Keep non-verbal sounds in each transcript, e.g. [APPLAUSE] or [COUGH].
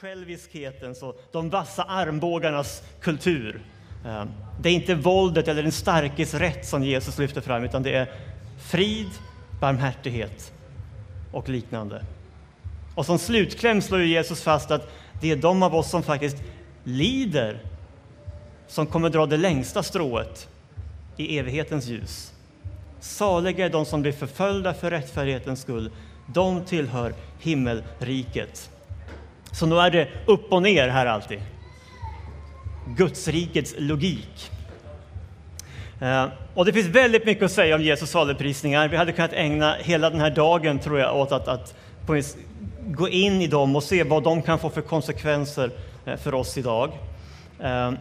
själviskhetens och de vassa armbågarnas kultur. Ehm, det är inte våldet eller den starkes rätt som Jesus lyfter fram, utan det är frid, barmhärtighet och liknande. Och som slutkläm slår Jesus fast att det är de av oss som faktiskt lider som kommer dra det längsta strået i evighetens ljus. Saliga är de som blir förföljda för rättfärdighetens skull. De tillhör himmelriket. Så nu är det upp och ner här alltid. Gudsrikets logik. Eh, och det finns väldigt mycket att säga om Jesus saluprisningar. Vi hade kunnat ägna hela den här dagen tror jag åt att, att gå in i dem och se vad de kan få för konsekvenser eh, för oss idag. Eh,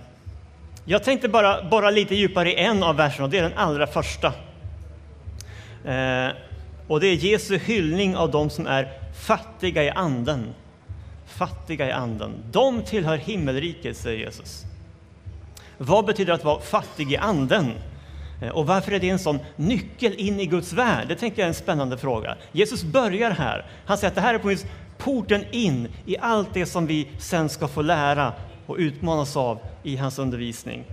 jag tänkte bara borra lite djupare i en av verserna, och det är den allra första. Och det är Jesu hyllning av de som är fattiga i anden. Fattiga i anden. De tillhör himmelriket, säger Jesus. Vad betyder att vara fattig i anden? Eh, och varför är det en sån nyckel in i Guds värld? Det tänker jag är en spännande fråga. Jesus börjar här. Han säger att det här är på porten in i allt det som vi sen ska få lära och utmanas av i hans undervisning.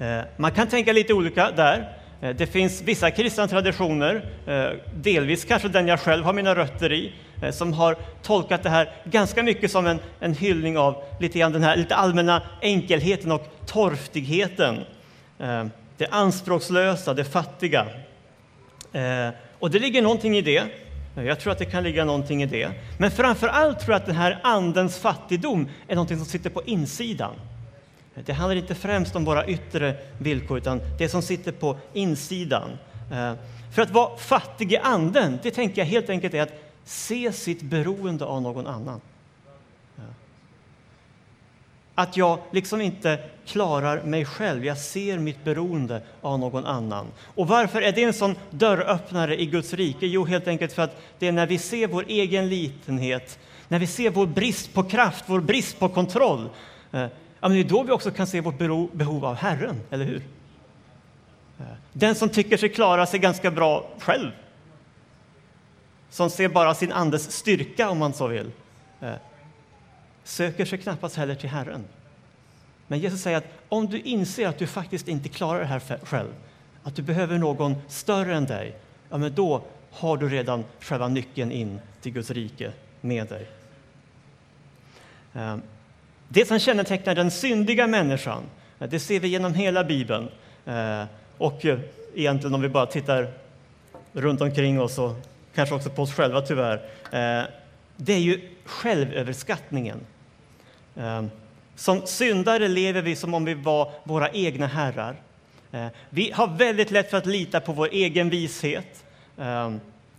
Eh, man kan tänka lite olika där. Eh, det finns vissa kristna traditioner, eh, delvis kanske den jag själv har mina rötter i, eh, som har tolkat det här ganska mycket som en, en hyllning av lite grann den här lite allmänna enkelheten och torftigheten det anspråkslösa, det fattiga. Och det ligger någonting i det. Jag tror att det kan ligga någonting i det. Men framför allt tror jag att den här andens fattigdom är någonting som sitter på insidan. Det handlar inte främst om våra yttre villkor, utan det som sitter på insidan. Eh, för att vara fattig i anden, det tänker jag helt enkelt är att se sitt beroende av någon annan. Eh, att jag liksom inte klarar mig själv. Jag ser mitt beroende av någon annan. Och varför är det en sån dörröppnare i Guds rike? Jo, helt enkelt för att det är när vi ser vår egen litenhet, när vi ser vår brist på kraft, vår brist på kontroll, eh, ja, men det är då vi också kan se vårt behov av Herren, eller hur? Den som tycker sig klara sig ganska bra själv, som ser bara sin andes styrka, om man så vill, söker sig knappast heller till Herren. Men Jesus säger att om du inser att du faktiskt inte klarar det här själv, att du behöver någon större än dig, ja, men då har du redan själva nyckeln in till Guds rike med dig. Ehm, det som kännetecknar den syndiga människan, eh, det ser vi genom hela Bibeln. Eh, och eh, egentligen om vi bara tittar runt omkring oss och kanske också på oss själva tyvärr, det är ju självöverskattningen. Som syndare lever vi som om vi var våra egna herrar. Vi har väldigt lätt för att lita på vår egen vishet.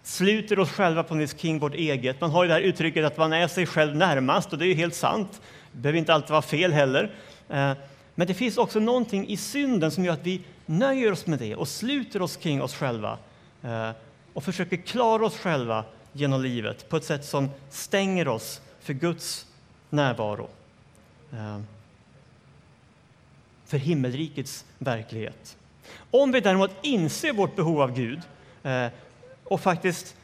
Sluter oss själva på något kring vårt eget. Man har ju det här uttrycket att man är sig själv närmast och det är ju helt sant. Det behöver inte alltid vara fel heller. Eh, men det finns också någonting i synden som gör att vi nöjer oss med det och sluter oss kring oss själva eh, och försöker klara oss själva genom livet på ett sätt som stänger oss för Guds närvaro. Eh, för himmelrikets verklighet. Om vi däremot inser vårt behov av Gud och faktiskt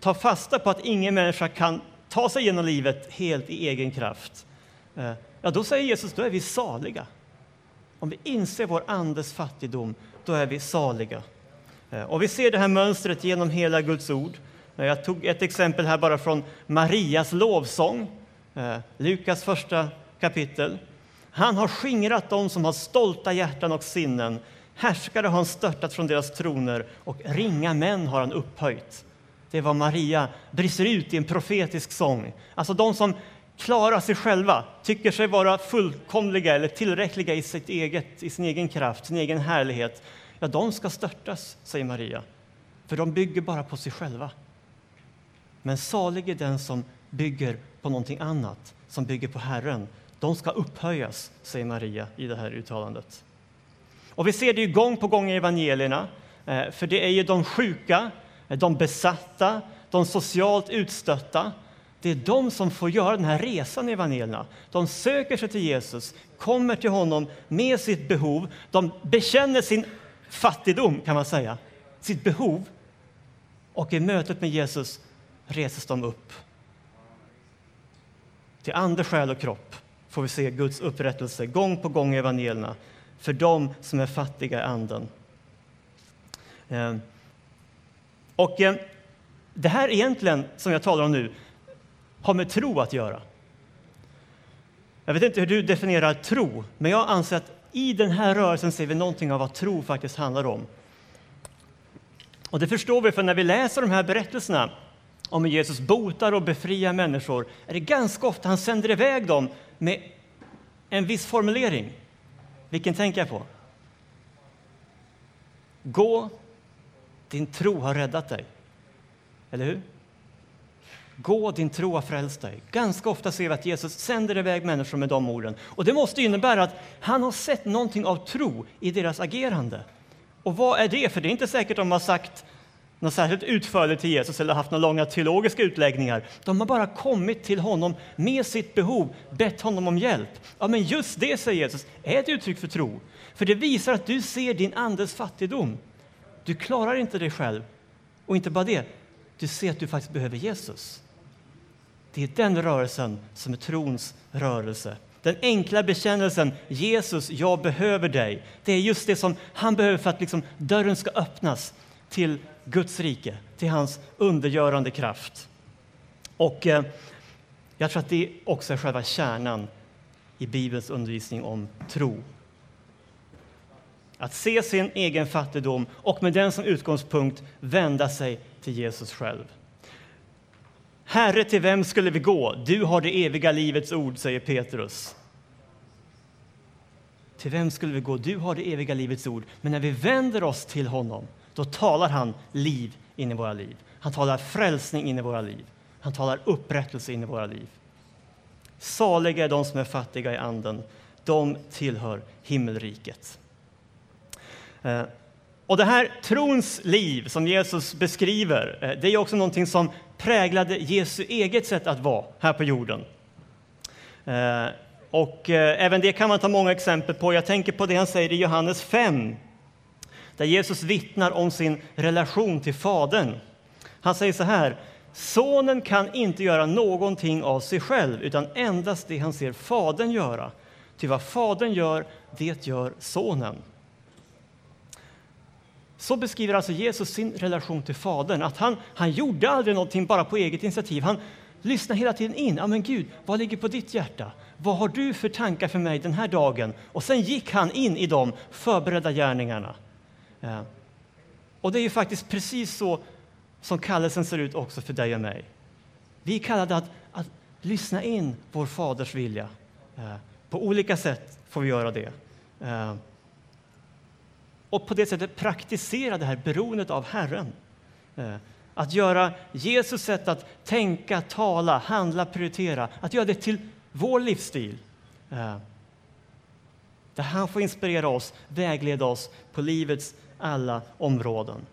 tar fasta på att ingen människa kan ta sig genom livet helt i egen kraft, eh, ja, då säger Jesus, då är vi saliga. Om vi inser vår andes fattigdom, då är vi saliga. Eh, och vi ser det här mönstret genom hela Guds ord. Eh, jag tog ett exempel här bara från Marias lovsång Lukas första kapitel. Han har skingrat dem som har stolta hjärtan och sinnen. Härskare har han störtat från deras troner och ringa män har han upphöjt. Det är vad Maria brister ut i en profetisk sång. Alltså de som klarar sig själva, tycker sig vara fullkomliga eller tillräckliga i, sitt eget, i sin egen kraft, sin egen härlighet. Ja, de ska störtas, säger Maria, för de bygger bara på sig själva. Men salig är den som bygger på någonting annat, som bygger på Herren. De ska upphöjas, säger Maria i det här uttalandet. Och vi ser det ju gång på gång i evangelierna, eh, för det är ju de sjuka, de besatta, de socialt utstötta. Det är de som får göra den här resan i evangelierna. De söker sig till Jesus, kommer till honom med sitt behov. De bekänner sin fattigdom, kan man säga, sitt behov. Och i mötet med Jesus reses de upp till ande, själ och kropp får vi se Guds upprättelse gång på gång i evangelierna för dem som är fattiga i anden. Eh, och eh, det här egentligen, som jag talar om nu, har med tro att göra. Jag vet inte hur du definierar tro, men jag anser att i den här rörelsen ser vi någonting av vad tro faktiskt handlar om. Och det förstår vi, för när vi läser de här berättelserna om hur Jesus botar och befriar människor är det ganska ofta han sänder iväg dem med en viss formulering. Vilken tänker jag på? Gå, din tro har räddat dig. Eller hur? Gå, din tro har frälst dig. Ganska ofta ser vi att Jesus sänder iväg människor med de orden. Och det måste innebära att han har sett någonting av tro i deras agerande. Och vad är det? För det är inte säkert de har sagt något särskilt utförligt till Jesus eller haft några långa teologiska utläggningar. De har bara kommit till honom med sitt behov, bett honom om hjälp. Ja, men just det, säger Jesus, är ett uttryck för tro. För det visar att du ser din andes fattigdom. Du klarar inte dig själv. Och inte bara det, du ser att du faktiskt behöver Jesus. Det är den rörelsen som är trons rörelse. Den enkla bekännelsen Jesus, jag behöver dig. Det är just det som han behöver för att liksom dörren ska öppnas till Guds rike, till hans undergörande kraft. Och eh, jag tror att det också är själva kärnan i Bibelns undervisning om tro. Att se sin egen fattigdom och med den som utgångspunkt vända sig till Jesus själv. Herre, till vem skulle vi gå? Du har det eviga livets ord, säger Petrus. Till vem skulle vi gå? Du har det eviga livets ord. Men när vi vänder oss till honom, då talar han liv in i våra liv. Han talar frälsning in i våra liv. Han talar upprättelse in i våra liv. Saliga är de som är fattiga i anden. De tillhör himmelriket. Eh, och det här trons liv som Jesus beskriver, eh, det är också någonting som präglade Jesu eget sätt att vara här på jorden. Eh, och även det kan man ta många exempel på. Jag tänker på det han säger i Johannes 5, där Jesus vittnar om sin relation till Fadern. Han säger så här, Sonen kan inte göra någonting av sig själv, utan endast det han ser Fadern göra. Ty vad Fadern gör, det gör Sonen. Så beskriver alltså Jesus sin relation till Fadern. Att han, han gjorde aldrig någonting bara på eget initiativ. Han lyssnade hela tiden in. Ja, men Gud, vad ligger på ditt hjärta? Vad har du för tankar för mig den här dagen? Och sen gick han in i de förberedda gärningarna. Ja. Och det är ju faktiskt precis så som kallelsen ser ut också för dig och mig. Vi är kallade att, att lyssna in vår Faders vilja. På olika sätt får vi göra det och på det sättet praktisera det här beroendet av Herren. Eh, att göra Jesus sätt att tänka, tala, handla, prioritera, att göra det till vår livsstil. Eh, där han får inspirera oss, vägleda oss på livets alla områden.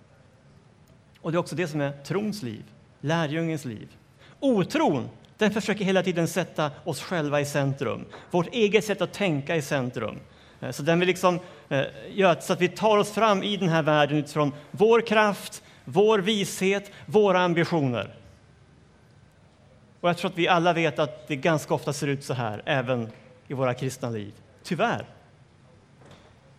Och Det är också det som är trons liv, lärjungens liv. Otron den försöker hela tiden sätta oss själva i centrum, vårt eget sätt att tänka i centrum. Eh, så den vill liksom eh, göra så att vi tar oss fram i den här världen utifrån vår kraft, vår vishet, våra ambitioner. Och jag tror att vi alla vet att det ganska ofta ser ut så här, även i våra kristna liv. Tyvärr.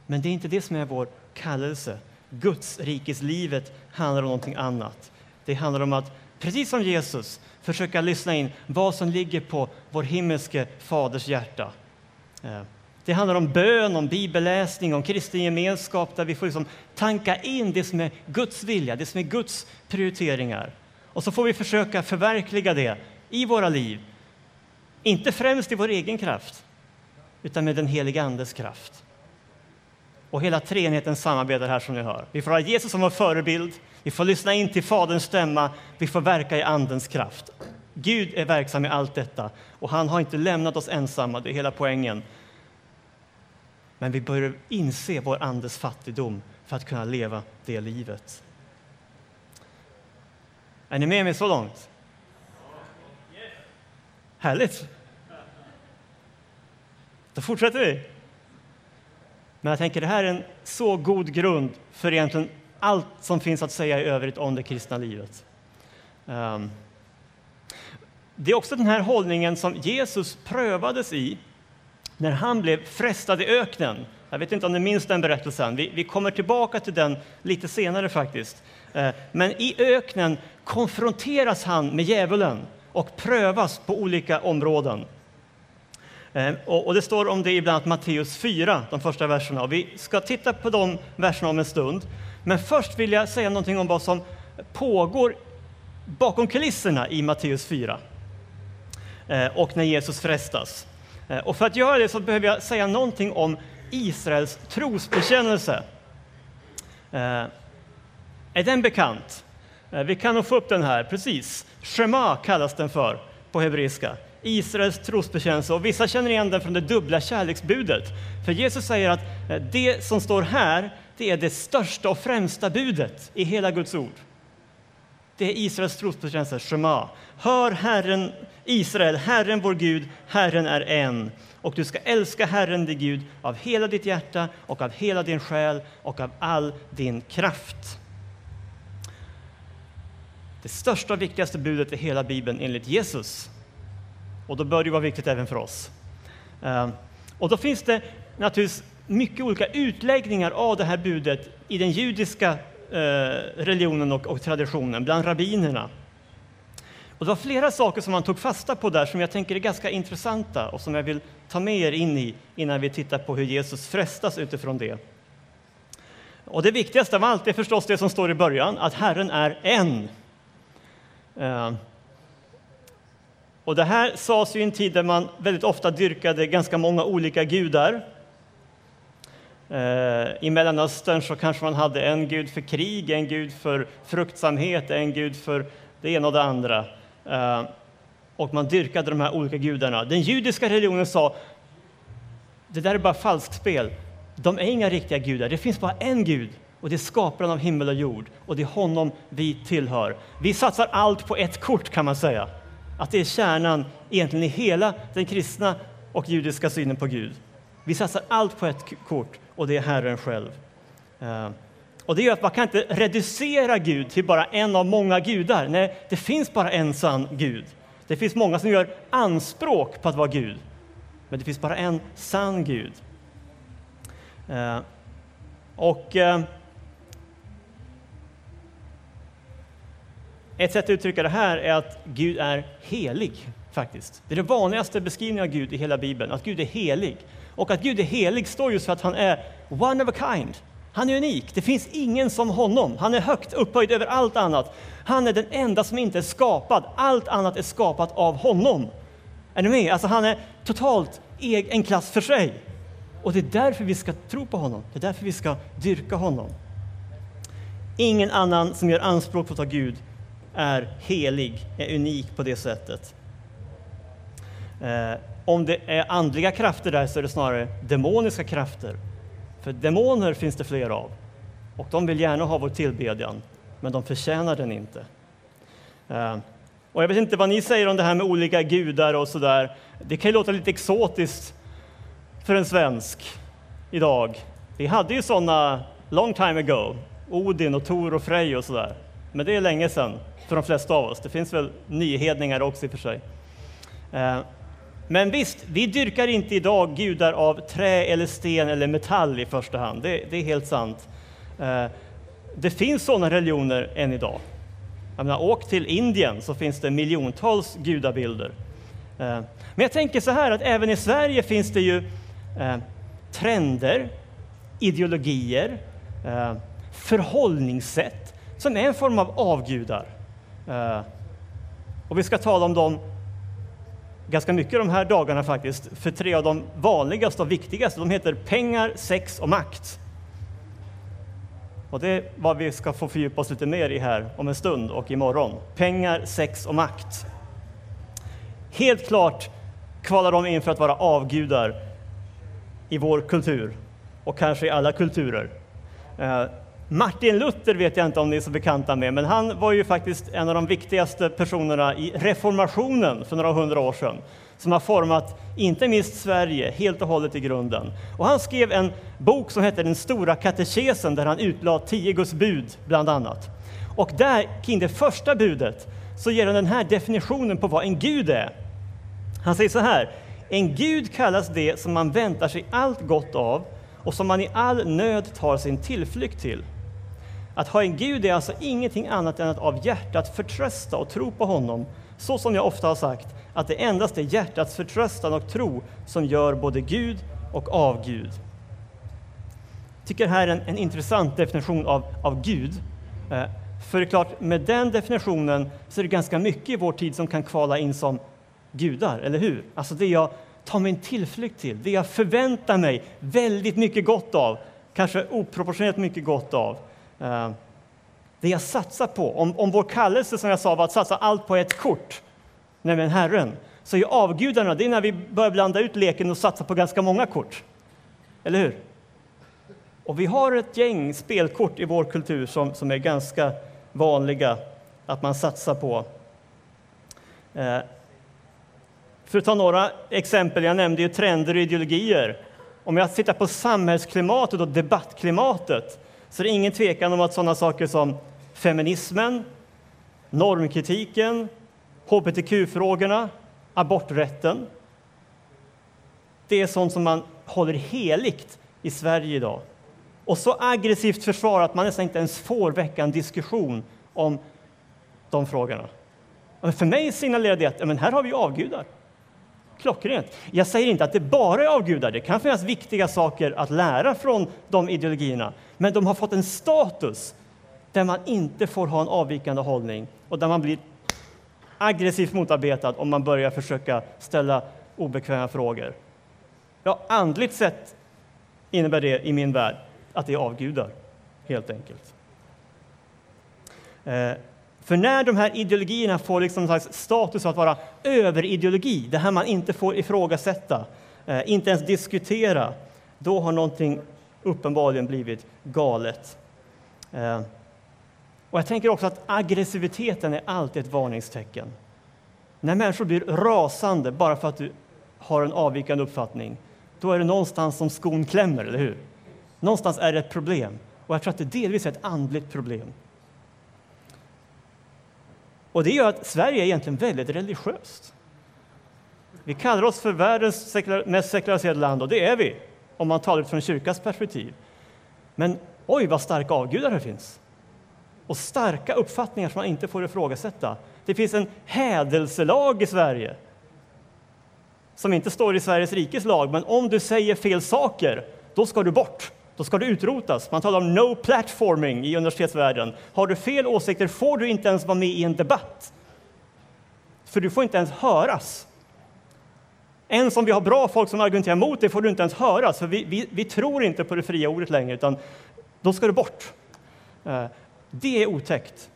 Men det är inte det som är vår kallelse. Guds rikeslivet handlar om någonting annat. Det handlar om att, precis som Jesus, försöka lyssna in vad som ligger på vår himmelske Faders hjärta. Eh, det handlar om bön, om bibelläsning, om kristen gemenskap där vi får liksom tanka in det som är Guds vilja, det som är Guds prioriteringar. Och så får vi försöka förverkliga det i våra liv. Inte främst i vår egen kraft, utan med den heliga Andes kraft. Och hela treenigheten samarbetar här som ni hör. Vi får ha Jesus som vår förebild, vi får lyssna in till Faderns stämma, vi får verka i Andens kraft. Gud är verksam i allt detta och han har inte lämnat oss ensamma, det är hela poängen. Men vi börjar inse vår andes fattigdom för att kunna leva det livet. Är ni med mig så långt? Härligt! Då fortsätter vi. Men jag tänker det här är en så god grund för egentligen allt som finns att säga i övrigt om det kristna livet. Um, det är också den här hållningen som Jesus prövades i när han blev frestad i öknen. Jag vet inte om ni minns den berättelsen. Vi, vi kommer tillbaka till den lite senare faktiskt. Eh, men i öknen konfronteras han med djävulen och prövas på olika områden. Eh, och det står om det i bland annat Matteus 4, de första verserna. Och vi ska titta på de verserna om en stund. Men först vill jag säga någonting om vad som pågår bakom kulisserna i Matteus 4 eh, och när Jesus frestas. Eh, och för att göra det så behöver jag säga någonting om Israels trosbekännelse. Eh, är den bekant? Eh, vi kan nog få upp den här, precis. Shema kallas den för på hebreiska. Israels trosbekännelse. Och vissa känner igen den från det dubbla kärleksbudet. För Jesus säger att det som står här, det är det största och främsta budet i hela Guds ord. Det är Israels trosbekännelse, Shema. Hör Herren, Israel, Herren vår Gud, Herren är en. Och du ska älska Herren din Gud av hela ditt hjärta och av hela din själ och av all din kraft. Det största och viktigaste budet i hela Bibeln enligt Jesus. Och då bör det vara viktigt även för oss. Ehm, och då finns det naturligtvis mycket olika utläggningar av det här budet i den judiska eh, religionen och, och traditionen, bland rabbinerna. Och det var flera saker som man tog fasta på där som jag tänker är ganska intressanta och som jag vill ta med er in i innan vi tittar på hur Jesus frestas utifrån det. Och det viktigaste av allt är förstås det som står i början, att Herren är en. Eh, och det här sades i en tid där man väldigt ofta dyrkade ganska många olika gudar. Eh, I Mellanöstern så kanske man hade en gud för krig, en gud för fruktsamhet, en gud för det ena och det andra. Eh, och man dyrkade de här olika gudarna. Den judiska religionen sa det där är bara falskspel. De är inga riktiga gudar. Det finns bara en gud och det är skaparen av himmel och jord och det är honom vi tillhör. Vi satsar allt på ett kort kan man säga. Att det är kärnan egentligen i hela den kristna och judiska synen på Gud. Vi satsar allt på ett kort och det är Herren själv. Eh, och det gör att man kan inte reducera Gud till bara en av många gudar. Nej, det finns bara en sann Gud. Det finns många som gör anspråk på att vara Gud, men det finns bara en sann Gud. Eh, och eh, Ett sätt att uttrycka det här är att Gud är helig, faktiskt. Det är den vanligaste beskrivningen av Gud i hela Bibeln, att Gud är helig. Och att Gud är helig står just för att han är one of a kind. Han är unik, det finns ingen som honom. Han är högt upphöjd över allt annat. Han är den enda som inte är skapad, allt annat är skapat av honom. Är ni med? Alltså han är totalt e- en klass för sig. Och det är därför vi ska tro på honom, det är därför vi ska dyrka honom. Ingen annan som gör anspråk på att ta Gud är helig, är unik på det sättet. Eh, om det är andliga krafter där så är det snarare demoniska krafter. För demoner finns det fler av och de vill gärna ha vår tillbedjan, men de förtjänar den inte. Eh, och jag vet inte vad ni säger om det här med olika gudar och så där. Det kan ju låta lite exotiskt för en svensk idag. Vi hade ju sådana long time ago, Odin och Tor och Frej och sådär. Men det är länge sedan för de flesta av oss. Det finns väl nyhedningar också i och för sig. Eh, men visst, vi dyrkar inte idag gudar av trä eller sten eller metall i första hand. Det, det är helt sant. Eh, det finns sådana religioner än idag. Jag menar, åk till Indien så finns det miljontals gudabilder. Eh, men jag tänker så här att även i Sverige finns det ju eh, trender, ideologier, förhållningssätt som är en form av avgudar. Och vi ska tala om dem ganska mycket de här dagarna faktiskt, för tre av de vanligaste och viktigaste, de heter pengar, sex och makt. Och det är vad vi ska få fördjupa oss lite mer i här om en stund och imorgon. Pengar, sex och makt. Helt klart kvalar de in för att vara avgudar i vår kultur och kanske i alla kulturer. Eh, Martin Luther vet jag inte om ni är så bekanta med, men han var ju faktiskt en av de viktigaste personerna i reformationen för några hundra år sedan, som har format inte minst Sverige helt och hållet i grunden. Och han skrev en bok som hette Den stora katekesen, där han utlade tio Guds bud, bland annat. Och där, kring det första budet, så ger han den här definitionen på vad en gud är. Han säger så här, en gud kallas det som man väntar sig allt gott av och som man i all nöd tar sin tillflykt till. Att ha en gud är alltså ingenting annat än att av hjärtat förtrösta och tro på honom, så som jag ofta har sagt, att det endast är hjärtats förtröstan och tro som gör både Gud och avgud. Jag tycker det här är en, en intressant definition av, av Gud. Eh, för det är klart, med den definitionen så är det ganska mycket i vår tid som kan kvala in som gudar, eller hur? Alltså det jag tar min tillflykt till, det jag förväntar mig väldigt mycket gott av, kanske oproportionerligt mycket gott av. Eh, det jag satsar på, om, om vår kallelse som jag sa var att satsa allt på ett kort, nämligen Herren, så är avgudarna, det är när vi börjar blanda ut leken och satsa på ganska många kort. Eller hur? Och vi har ett gäng spelkort i vår kultur som, som är ganska vanliga att man satsar på. Eh, för att ta några exempel, jag nämnde ju trender och ideologier. Om jag tittar på samhällsklimatet och debattklimatet så det är ingen tvekan om att sådana saker som feminismen, normkritiken, hbtq-frågorna, aborträtten. Det är sånt som man håller heligt i Sverige idag. Och så aggressivt försvarar att man nästan inte ens får väcka en diskussion om de frågorna. Men för mig signalerar det att men här har vi avgudar. Klockrent. Jag säger inte att det bara är avgudar. Det kan finnas viktiga saker att lära från de ideologierna. Men de har fått en status där man inte får ha en avvikande hållning och där man blir aggressivt motarbetad om man börjar försöka ställa obekväma frågor. Ja, andligt sett innebär det i min värld att det är avgudar, helt enkelt. Eh, för när de här ideologierna får liksom en slags status av att vara överideologi, det här man inte får ifrågasätta, eh, inte ens diskutera, då har någonting uppenbarligen blivit galet. Eh, och jag tänker också att aggressiviteten är alltid ett varningstecken. När människor blir rasande bara för att du har en avvikande uppfattning, då är det någonstans som skon klämmer, eller hur? Någonstans är det ett problem. Och jag tror att det delvis är ett andligt problem. Och det gör att Sverige är egentligen väldigt religiöst. Vi kallar oss för världens sekular, mest sekulariserade land, och det är vi, om man talar utifrån kyrkans perspektiv. Men oj, vad starka avgudar det finns! Och starka uppfattningar som man inte får ifrågasätta. Det finns en hädelselag i Sverige som inte står i Sveriges rikes lag, men om du säger fel saker, då ska du bort. Då ska du utrotas. Man talar om no platforming i universitetsvärlden. Har du fel åsikter får du inte ens vara med i en debatt. För du får inte ens höras. Ens om vi har bra folk som argumenterar mot det får du inte ens höras, för vi, vi, vi tror inte på det fria ordet längre, utan då ska du bort. Eh, det är otäckt.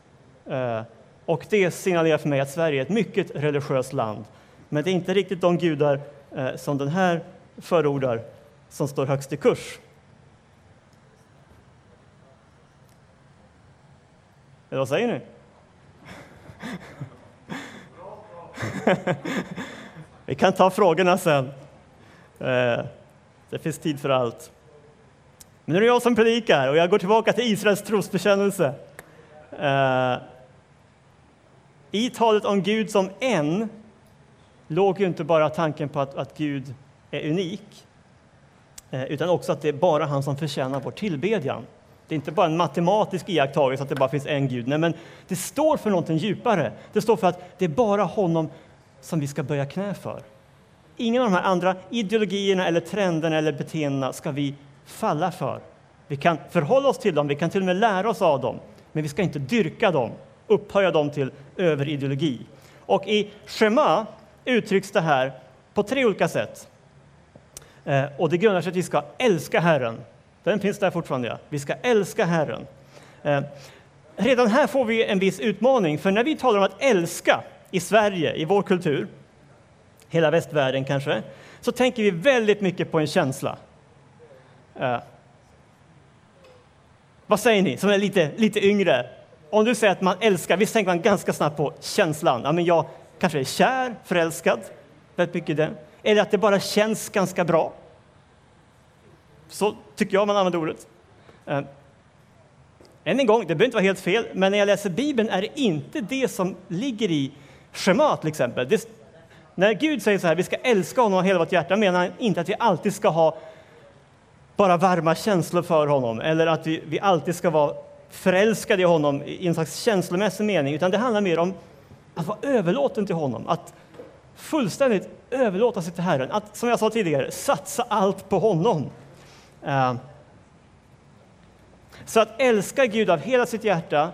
Eh, och det signalerar för mig att Sverige är ett mycket religiöst land. Men det är inte riktigt de gudar eh, som den här förordar som står högst i kurs. Eh, vad säger ni? [LAUGHS] Vi kan ta frågorna sen. Eh, det finns tid för allt. Men nu är det jag som predikar och jag går tillbaka till Israels trosbekännelse. Eh, I talet om Gud som en låg ju inte bara tanken på att, att Gud är unik, utan också att det är bara han som förtjänar vår tillbedjan. Det är inte bara en matematisk iakttagelse att det bara finns en Gud. Nej, men det står för någonting djupare. Det står för att det är bara honom som vi ska böja knä för. Ingen av de här andra ideologierna, eller trenderna eller beteendena ska vi falla för. Vi kan förhålla oss till dem, vi kan till och med lära oss av dem, men vi ska inte dyrka dem, upphöja dem till överideologi. Och i schema uttrycks det här på tre olika sätt. Eh, och det grundar sig att vi ska älska Herren den finns där fortfarande, ja. Vi ska älska Herren. Eh, redan här får vi en viss utmaning, för när vi talar om att älska i Sverige, i vår kultur, hela västvärlden kanske, så tänker vi väldigt mycket på en känsla. Eh, vad säger ni som är lite, lite yngre? Om du säger att man älskar, visst tänker man ganska snabbt på känslan. Ja, men jag kanske är kär, förälskad, väldigt mycket det. Eller att det bara känns ganska bra. Så tycker jag man använder ordet. Eh, än en gång, det behöver inte vara helt fel, men när jag läser Bibeln är det inte det som ligger i schemat till exempel. Det, när Gud säger så här, vi ska älska honom av hela vårt hjärta, menar han inte att vi alltid ska ha bara varma känslor för honom eller att vi, vi alltid ska vara förälskade i honom i en slags känslomässig mening, utan det handlar mer om att vara överlåten till honom, att fullständigt överlåta sig till Herren, att som jag sa tidigare, satsa allt på honom. Ehm, så att älska Gud av hela sitt hjärta,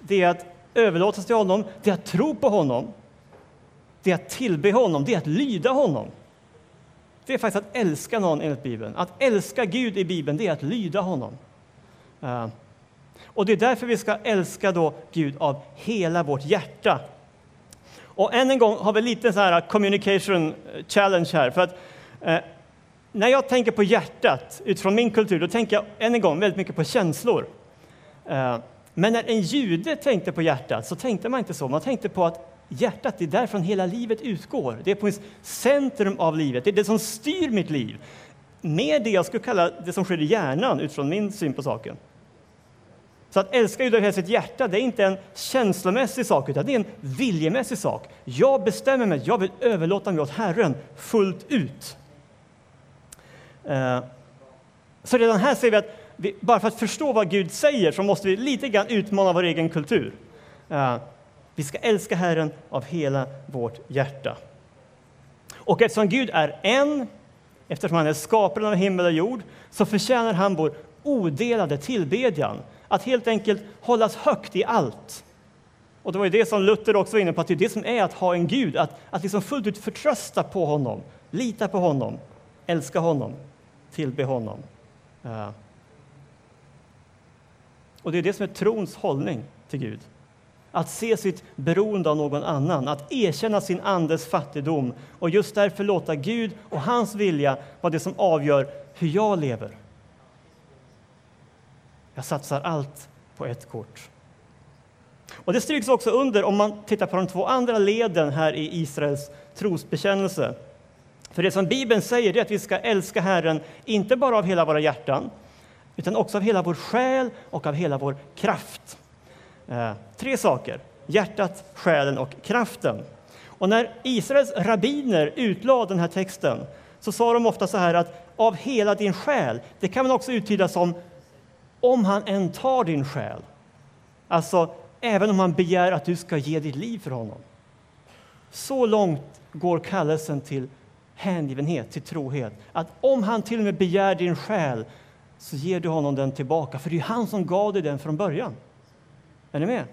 det är att överlåta sig till honom, det är att tro på honom, det är att tillbe honom, det är att lyda honom. Det är faktiskt att älska någon enligt Bibeln. Att älska Gud i Bibeln, det är att lyda honom. Ehm, och det är därför vi ska älska då Gud av hela vårt hjärta. Och än en gång har vi lite så här communication eh, challenge här. För att, eh, när jag tänker på hjärtat utifrån min kultur, då tänker jag än en gång väldigt mycket på känslor. Eh, men när en jude tänkte på hjärtat så tänkte man inte så. Man tänkte på att hjärtat, det är därifrån hela livet utgår. Det är på centrum av livet, det är det som styr mitt liv. Mer det jag skulle kalla det som sker i hjärnan utifrån min syn på saken. Så att älska Gud av hela sitt hjärta, det är inte en känslomässig sak, utan det är en viljemässig sak. Jag bestämmer mig, jag vill överlåta mig åt Herren fullt ut. Eh, så redan här ser vi att vi, bara för att förstå vad Gud säger så måste vi lite grann utmana vår egen kultur. Eh, vi ska älska Herren av hela vårt hjärta. Och eftersom Gud är en, eftersom han är skaparen av himmel och jord, så förtjänar han vår odelade tillbedjan att helt enkelt hållas högt i allt. Och det var ju det som Luther också var inne på, att det är det som är att ha en Gud, att, att liksom fullt ut förtrösta på honom, lita på honom, älska honom, tillbe honom. Eh. Och det är det som är trons hållning till Gud. Att se sitt beroende av någon annan, att erkänna sin andes fattigdom och just därför låta Gud och hans vilja vara det som avgör hur jag lever. Jag satsar allt på ett kort. Och Det stryks också under om man tittar på de två andra leden här i Israels trosbekännelse. För det som Bibeln säger är att vi ska älska Herren, inte bara av hela våra hjärtan, utan också av hela vår själ och av hela vår kraft. Eh, tre saker, hjärtat, själen och kraften. Och när Israels rabbiner utlade den här texten så sa de ofta så här att av hela din själ, det kan man också uttyda som om han än tar din själ. Alltså, även om han begär att du ska ge ditt liv för honom. Så långt går kallelsen till hängivenhet, till trohet. Att om han till och med begär din själ så ger du honom den tillbaka, för det är han som gav dig den från början. Är ni med?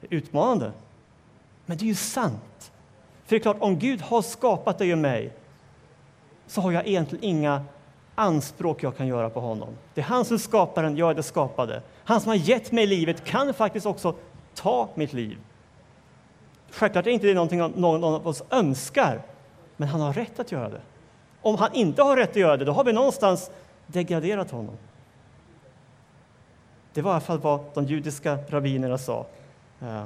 Det är utmanande. Men det är ju sant. För det är klart, om Gud har skapat dig och mig så har jag egentligen inga anspråk jag kan göra på honom. Det är han som skapar den, jag är det skapade. Han som har gett mig livet kan faktiskt också ta mitt liv. Självklart är inte det någonting någon av oss önskar, men han har rätt att göra det. Om han inte har rätt att göra det, då har vi någonstans degraderat honom. Det var i alla fall vad de judiska rabbinerna sa. Eh,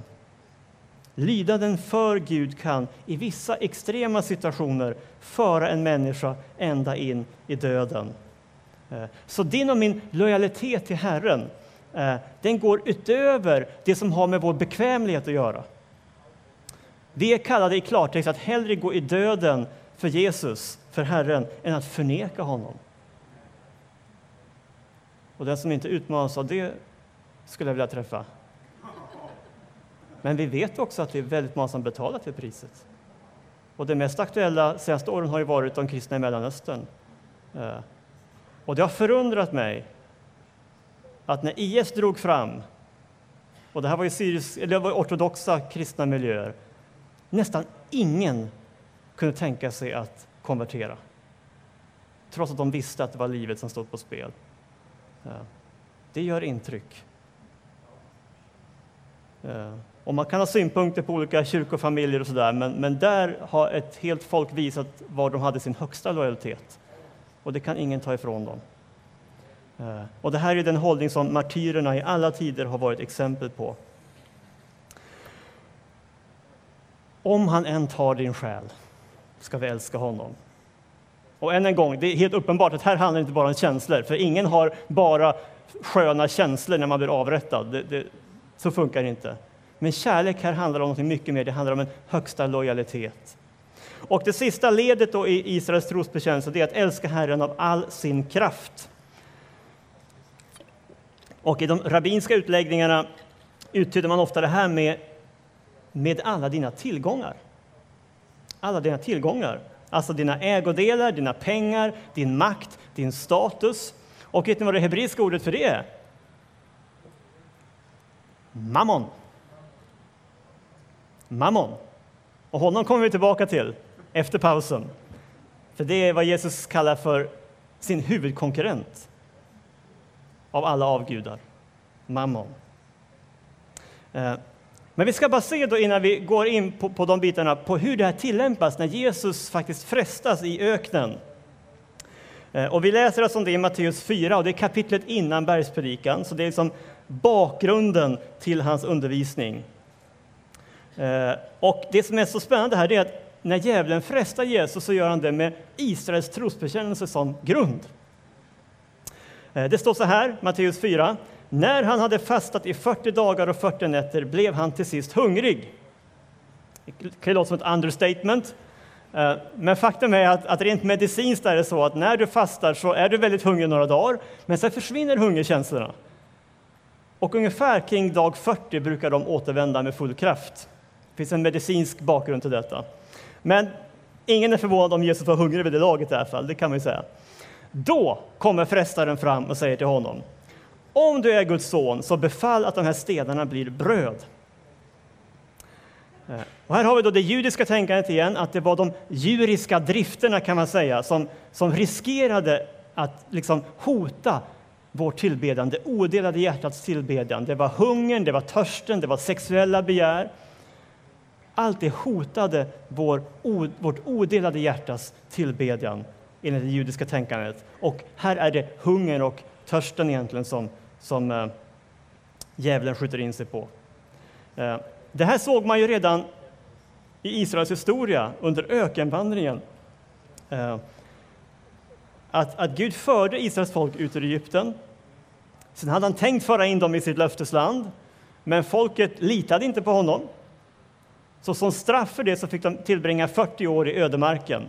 Lidanden för Gud kan i vissa extrema situationer föra en människa ända in i döden. Eh, så din och min lojalitet till Herren, eh, den går utöver det som har med vår bekvämlighet att göra. Vi är kallade i klartext att hellre gå i döden för Jesus, för Herren, än att förneka honom. Och den som inte utmanas av det skulle jag vilja träffa. Men vi vet också att det är väldigt många som betalat det priset. Och det mest aktuella senaste åren har ju varit de kristna i Mellanöstern. Eh, och det har förundrat mig att när IS drog fram, och det här var ju syrisk, eller det var ortodoxa kristna miljöer, nästan ingen kunde tänka sig att konvertera. Trots att de visste att det var livet som stod på spel. Eh, det gör intryck. Eh, och man kan ha synpunkter på olika kyrkofamiljer och sådär, men, men där har ett helt folk visat var de hade sin högsta lojalitet. Och det kan ingen ta ifrån dem. Eh, och det här är den hållning som martyrerna i alla tider har varit exempel på. Om han än tar din själ ska vi älska honom. Och än en gång, det är helt uppenbart att här handlar det inte bara om känslor, för ingen har bara sköna känslor när man blir avrättad. Det, det, så funkar det inte. Men kärlek här handlar om något mycket mer. Det handlar om en högsta lojalitet. Och det sista ledet då i Israels trosbekännelse är att älska Herren av all sin kraft. Och i de rabbinska utläggningarna uttyder man ofta det här med, med alla dina tillgångar. Alla dina tillgångar. Alltså dina ägodelar, dina pengar, din makt, din status. Och vet ni vad det hebreiska ordet för det är? Mammon. Mammon. Och honom kommer vi tillbaka till efter pausen. För det är vad Jesus kallar för sin huvudkonkurrent av alla avgudar, mammon. Eh, men vi ska bara se då innan vi går in på, på de bitarna på hur det här tillämpas när Jesus faktiskt frestas i öknen. Eh, och vi läser alltså om det i Matteus 4 och det är kapitlet innan bergspredikan, så det är liksom bakgrunden till hans undervisning. Eh, och det som är så spännande här är att när djävulen frestar Jesus så gör han det med Israels trosbekännelse som grund. Eh, det står så här, Matteus 4. När han hade fastat i 40 dagar och 40 nätter blev han till sist hungrig. Det kan låta som ett understatement, eh, men faktum är att, att rent medicinskt är det så att när du fastar så är du väldigt hungrig några dagar, men sen försvinner hungerkänslorna. Och ungefär kring dag 40 brukar de återvända med full kraft. Det finns en medicinsk bakgrund till detta. Men ingen är förvånad om Jesus var hungrig vid det laget i alla fall, det kan man ju säga. Då kommer frestaren fram och säger till honom om du är Guds son, så befall att de här stenarna blir bröd. Eh, och här har vi då det judiska tänkandet igen, att det var de djuriska drifterna kan man säga, som, som riskerade att liksom hota vårt tillbedjan, det odelade hjärtats tillbedjan. Det var hungern, det var törsten, det var sexuella begär. Allt det hotade vår, vårt odelade hjärtas tillbedjan enligt det judiska tänkandet. Och här är det hungern och törsten egentligen som, som eh, djävulen skjuter in sig på. Eh, det här såg man ju redan i Israels historia under ökenvandringen. Eh, att, att Gud förde Israels folk ut ur Egypten. Sen hade han tänkt föra in dem i sitt löftesland, men folket litade inte på honom. Så som straff för det så fick de tillbringa 40 år i ödemarken.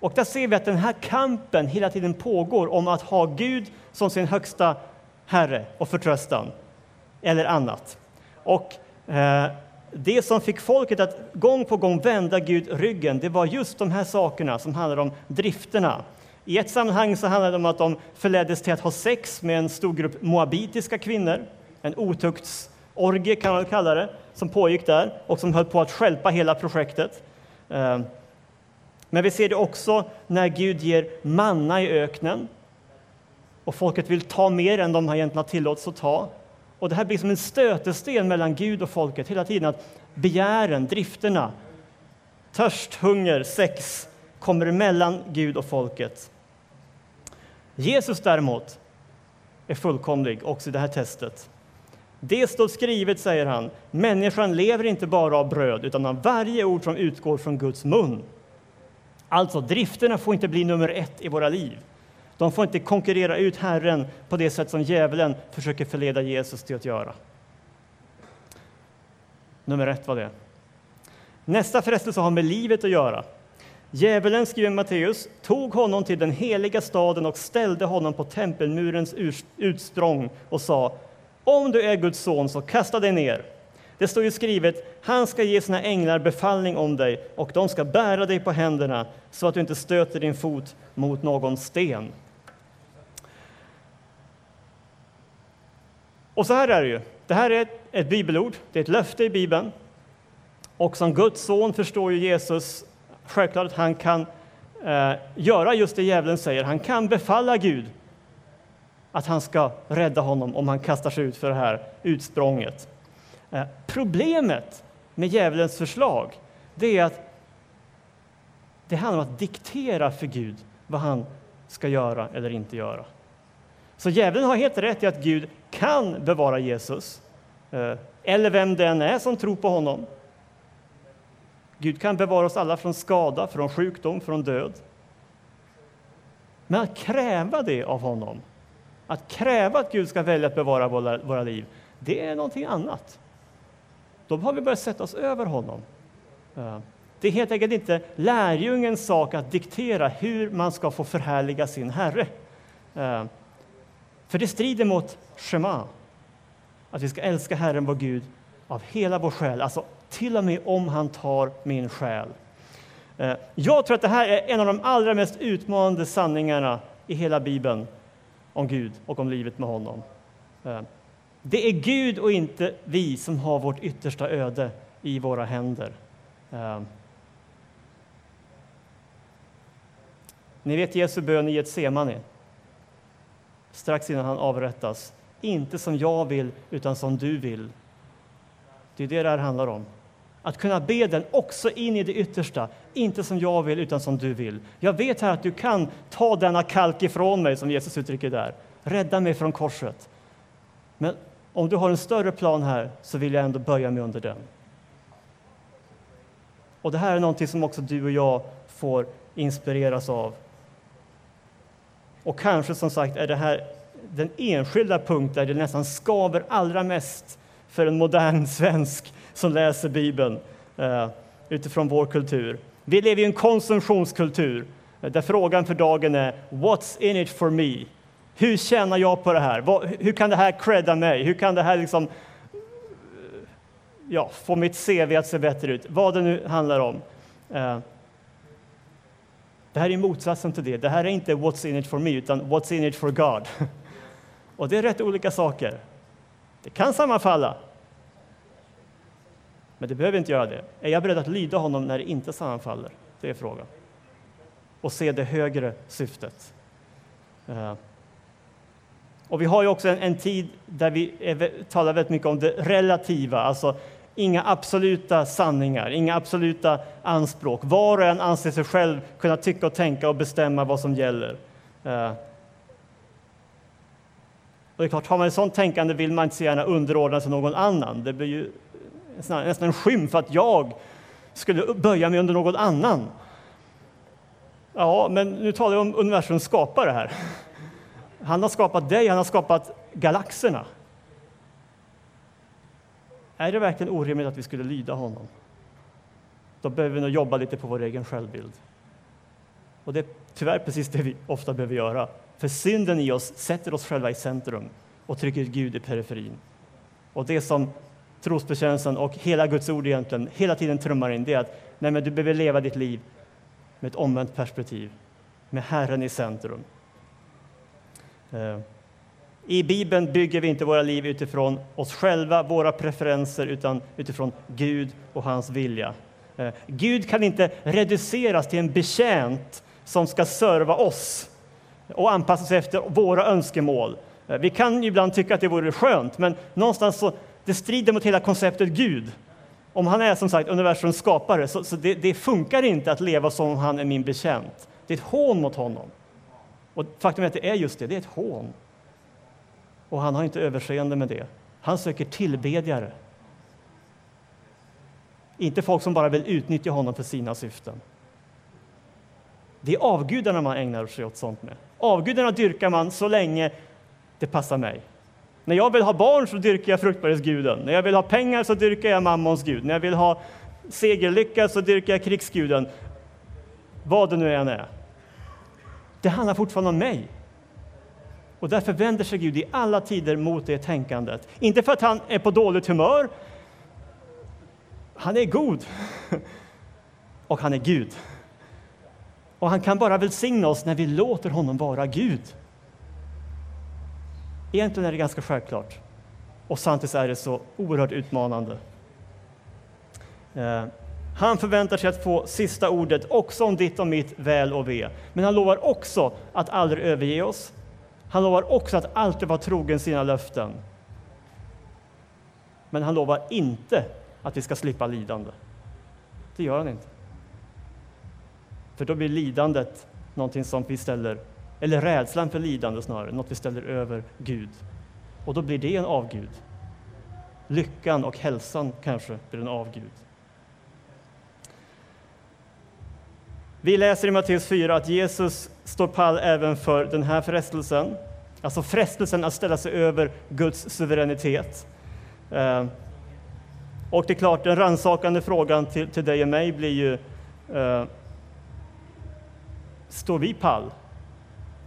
Och där ser vi att den här kampen hela tiden pågår om att ha Gud som sin högsta Herre och förtröstan, eller annat. Och eh, det som fick folket att gång på gång vända Gud ryggen, det var just de här sakerna som handlar om drifterna. I ett sammanhang så handlade det om att de förleddes till att ha sex med en stor grupp moabitiska kvinnor, en otuktsorgie kan man kalla det, som pågick där och som höll på att skälpa hela projektet. Eh, men vi ser det också när Gud ger manna i öknen och folket vill ta mer än de egentligen har tillåtits att ta. Och det här blir som en stötesten mellan Gud och folket hela tiden, att begären, drifterna, törst, hunger, sex kommer emellan Gud och folket. Jesus däremot är fullkomlig också i det här testet. Det står skrivet, säger han, människan lever inte bara av bröd utan av varje ord som utgår från Guds mun. Alltså, drifterna får inte bli nummer ett i våra liv. De får inte konkurrera ut Herren på det sätt som djävulen försöker förleda Jesus till att göra. Nummer ett var det. Nästa frestelse har med livet att göra. Djävulen, skriver Matteus, tog honom till den heliga staden och ställde honom på tempelmurens utsprång och sa om du är Guds son, så kasta dig ner. Det står ju skrivet, han ska ge sina änglar befallning om dig och de ska bära dig på händerna så att du inte stöter din fot mot någon sten. Och så här är det ju. Det här är ett, ett bibelord, det är ett löfte i Bibeln. Och som Guds son förstår ju Jesus självklart att han kan eh, göra just det djävulen säger. Han kan befalla Gud att han ska rädda honom om han kastar sig ut för det här utsprånget. Eh, problemet med djävulens förslag det är att det handlar om att diktera för Gud vad han ska göra eller inte göra. Så djävulen har helt rätt i att Gud kan bevara Jesus, eh, eller vem det än är som tror på honom. Gud kan bevara oss alla från skada, från sjukdom, från död. Men att kräva det av honom, Att kräva att Gud ska välja att bevara våra, våra liv, det är någonting annat. Då har vi börjat sätta oss över honom. Eh, det är helt enkelt inte lärjungens sak att diktera hur man ska få förhärliga sin Herre. Eh, för det strider mot Shema, att vi ska älska Herren vår Gud av hela vår själ, alltså till och med om han tar min själ. Eh, jag tror att det här är en av de allra mest utmanande sanningarna i hela Bibeln om Gud och om livet med honom. Eh, det är Gud och inte vi som har vårt yttersta öde i våra händer. Eh, ni vet Jesu bön i Getsemane, strax innan han avrättas. Inte som jag vill, utan som du vill. Det är det det här handlar om. Att kunna be den också in i det yttersta, inte som jag vill, utan som du vill. Jag vet här att du kan ta denna kalk ifrån mig, som Jesus uttrycker där. Rädda mig från korset. Men om du har en större plan här så vill jag ändå böja mig under den. Och det här är någonting som också du och jag får inspireras av. Och kanske som sagt är det här den enskilda punkt där det nästan skaver allra mest för en modern [LAUGHS] svensk som läser Bibeln eh, utifrån vår kultur. Vi lever i en konsumtionskultur eh, där frågan för dagen är What's in it for me? Hur tjänar jag på det här? Hur kan det här credda mig? Hur kan det här liksom, eh, ja, få mitt CV att se bättre ut? Vad det nu handlar om det här är motsatsen till det. Det här är inte What's in it for me, utan What's in it for God. [LAUGHS] Och det är rätt olika saker. Det kan sammanfalla, men det behöver inte göra det. Är jag beredd att lyda honom när det inte sammanfaller? Det är frågan. Och se det högre syftet. Eh. Och vi har ju också en, en tid där vi är, talar väldigt mycket om det relativa, alltså inga absoluta sanningar, inga absoluta anspråk. Var och en anser sig själv kunna tycka och tänka och bestämma vad som gäller. Eh. Och det är klart, har man ett sådant tänkande vill man inte så gärna underordna sig någon annan. Det blir ju nästan en skymf att jag skulle böja mig under någon annan. Ja, men nu talar jag om universums skapare här. Han har skapat dig, han har skapat galaxerna. Är det verkligen orimligt att vi skulle lyda honom? Då behöver vi nog jobba lite på vår egen självbild. Och det är tyvärr precis det vi ofta behöver göra. För synden i oss sätter oss själva i centrum och trycker Gud i periferin. Och det som trosbekännelsen och hela Guds ord egentligen hela tiden trummar in, det är att nej, men du behöver leva ditt liv med ett omvänt perspektiv, med Herren i centrum. Eh, i Bibeln bygger vi inte våra liv utifrån oss själva, våra preferenser, utan utifrån Gud och hans vilja. Eh, Gud kan inte reduceras till en betjänt som ska serva oss och anpassa sig efter våra önskemål. Eh, vi kan ibland tycka att det vore skönt, men någonstans så det strider mot hela konceptet Gud. Om han är som sagt universums skapare, så, så det, det, funkar inte att leva som om han är min betjänt. Det är ett hån mot honom. Och faktum är att det är just det, det är ett hån. Och han har inte överseende med det. Han söker tillbedjare. Inte folk som bara vill utnyttja honom för sina syften. Det är avgudarna man ägnar sig åt sånt med. Avgudarna dyrkar man så länge det passar mig. När jag vill ha barn så dyrkar jag fruktbarhetsguden. När jag vill ha pengar så dyrkar jag mammons gud. När jag vill ha segerlycka så dyrkar jag krigsguden. Vad det nu än är. Det handlar fortfarande om mig. Och därför vänder sig Gud i alla tider mot det tänkandet. Inte för att han är på dåligt humör. Han är god. [LAUGHS] Och han är Gud. Och han kan bara välsigna oss när vi låter honom vara Gud. Egentligen är det ganska självklart. Och samtidigt är det så oerhört utmanande. Eh, han förväntar sig att få sista ordet också om ditt och mitt väl och ve. Men han lovar också att aldrig överge oss. Han lovar också att alltid vara trogen sina löften. Men han lovar inte att vi ska slippa lidande. Det gör han inte. För då blir lidandet någonting som vi ställer eller rädslan för lidande snarare, något vi ställer över Gud. Och då blir det en avgud. Lyckan och hälsan kanske blir en avgud. Vi läser i Matteus 4 att Jesus står pall även för den här frestelsen. Alltså frestelsen att ställa sig över Guds suveränitet. Eh, och det är klart, den rannsakande frågan till, till dig och mig blir ju eh, Står vi pall?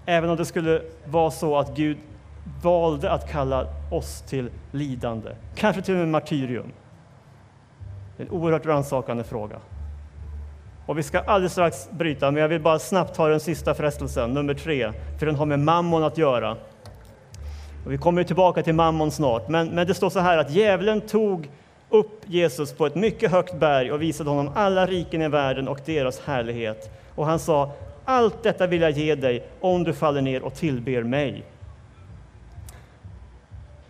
Även om det skulle vara så att Gud valde att kalla oss till lidande, kanske till och med martyrium. En oerhört rannsakande fråga. Och vi ska alldeles strax bryta, men jag vill bara snabbt ta den sista frestelsen, nummer tre, för den har med mammon att göra. Och vi kommer tillbaka till mammon snart, men, men det står så här att djävulen tog upp Jesus på ett mycket högt berg och visade honom alla riken i världen och deras härlighet. Och han sa, allt detta vill jag ge dig om du faller ner och tillber mig.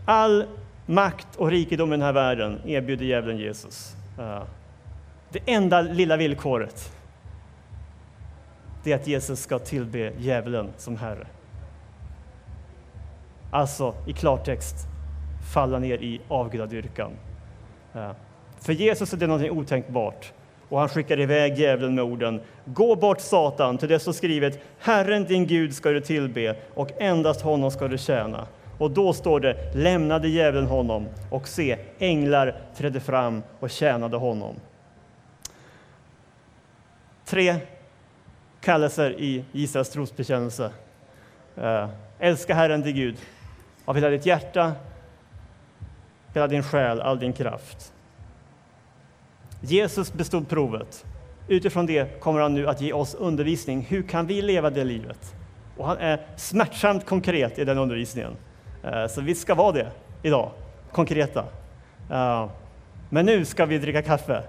All makt och rikedom i den här världen erbjuder djävulen Jesus. Eh, det enda lilla villkoret det är att Jesus ska tillbe djävulen som Herre. Alltså, i klartext, falla ner i avgudadyrkan. Eh, för Jesus är det någonting otänkbart och han skickar iväg djävulen med orden Gå bort Satan, till det står skrivet Herren din Gud ska du tillbe och endast honom ska du tjäna. Och då står det lämnade djävulen honom och se, änglar trädde fram och tjänade honom. Tre kallelser i Israels trosbekännelse. Eh, älska Herren din Gud av hela ditt hjärta, hela din själ, all din kraft. Jesus bestod provet. Utifrån det kommer han nu att ge oss undervisning. Hur kan vi leva det livet? Och han är smärtsamt konkret i den undervisningen. Eh, så vi ska vara det idag, konkreta. Eh, men nu ska vi dricka kaffe.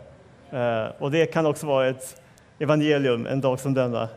Och det kan också vara ett evangelium en dag som denna.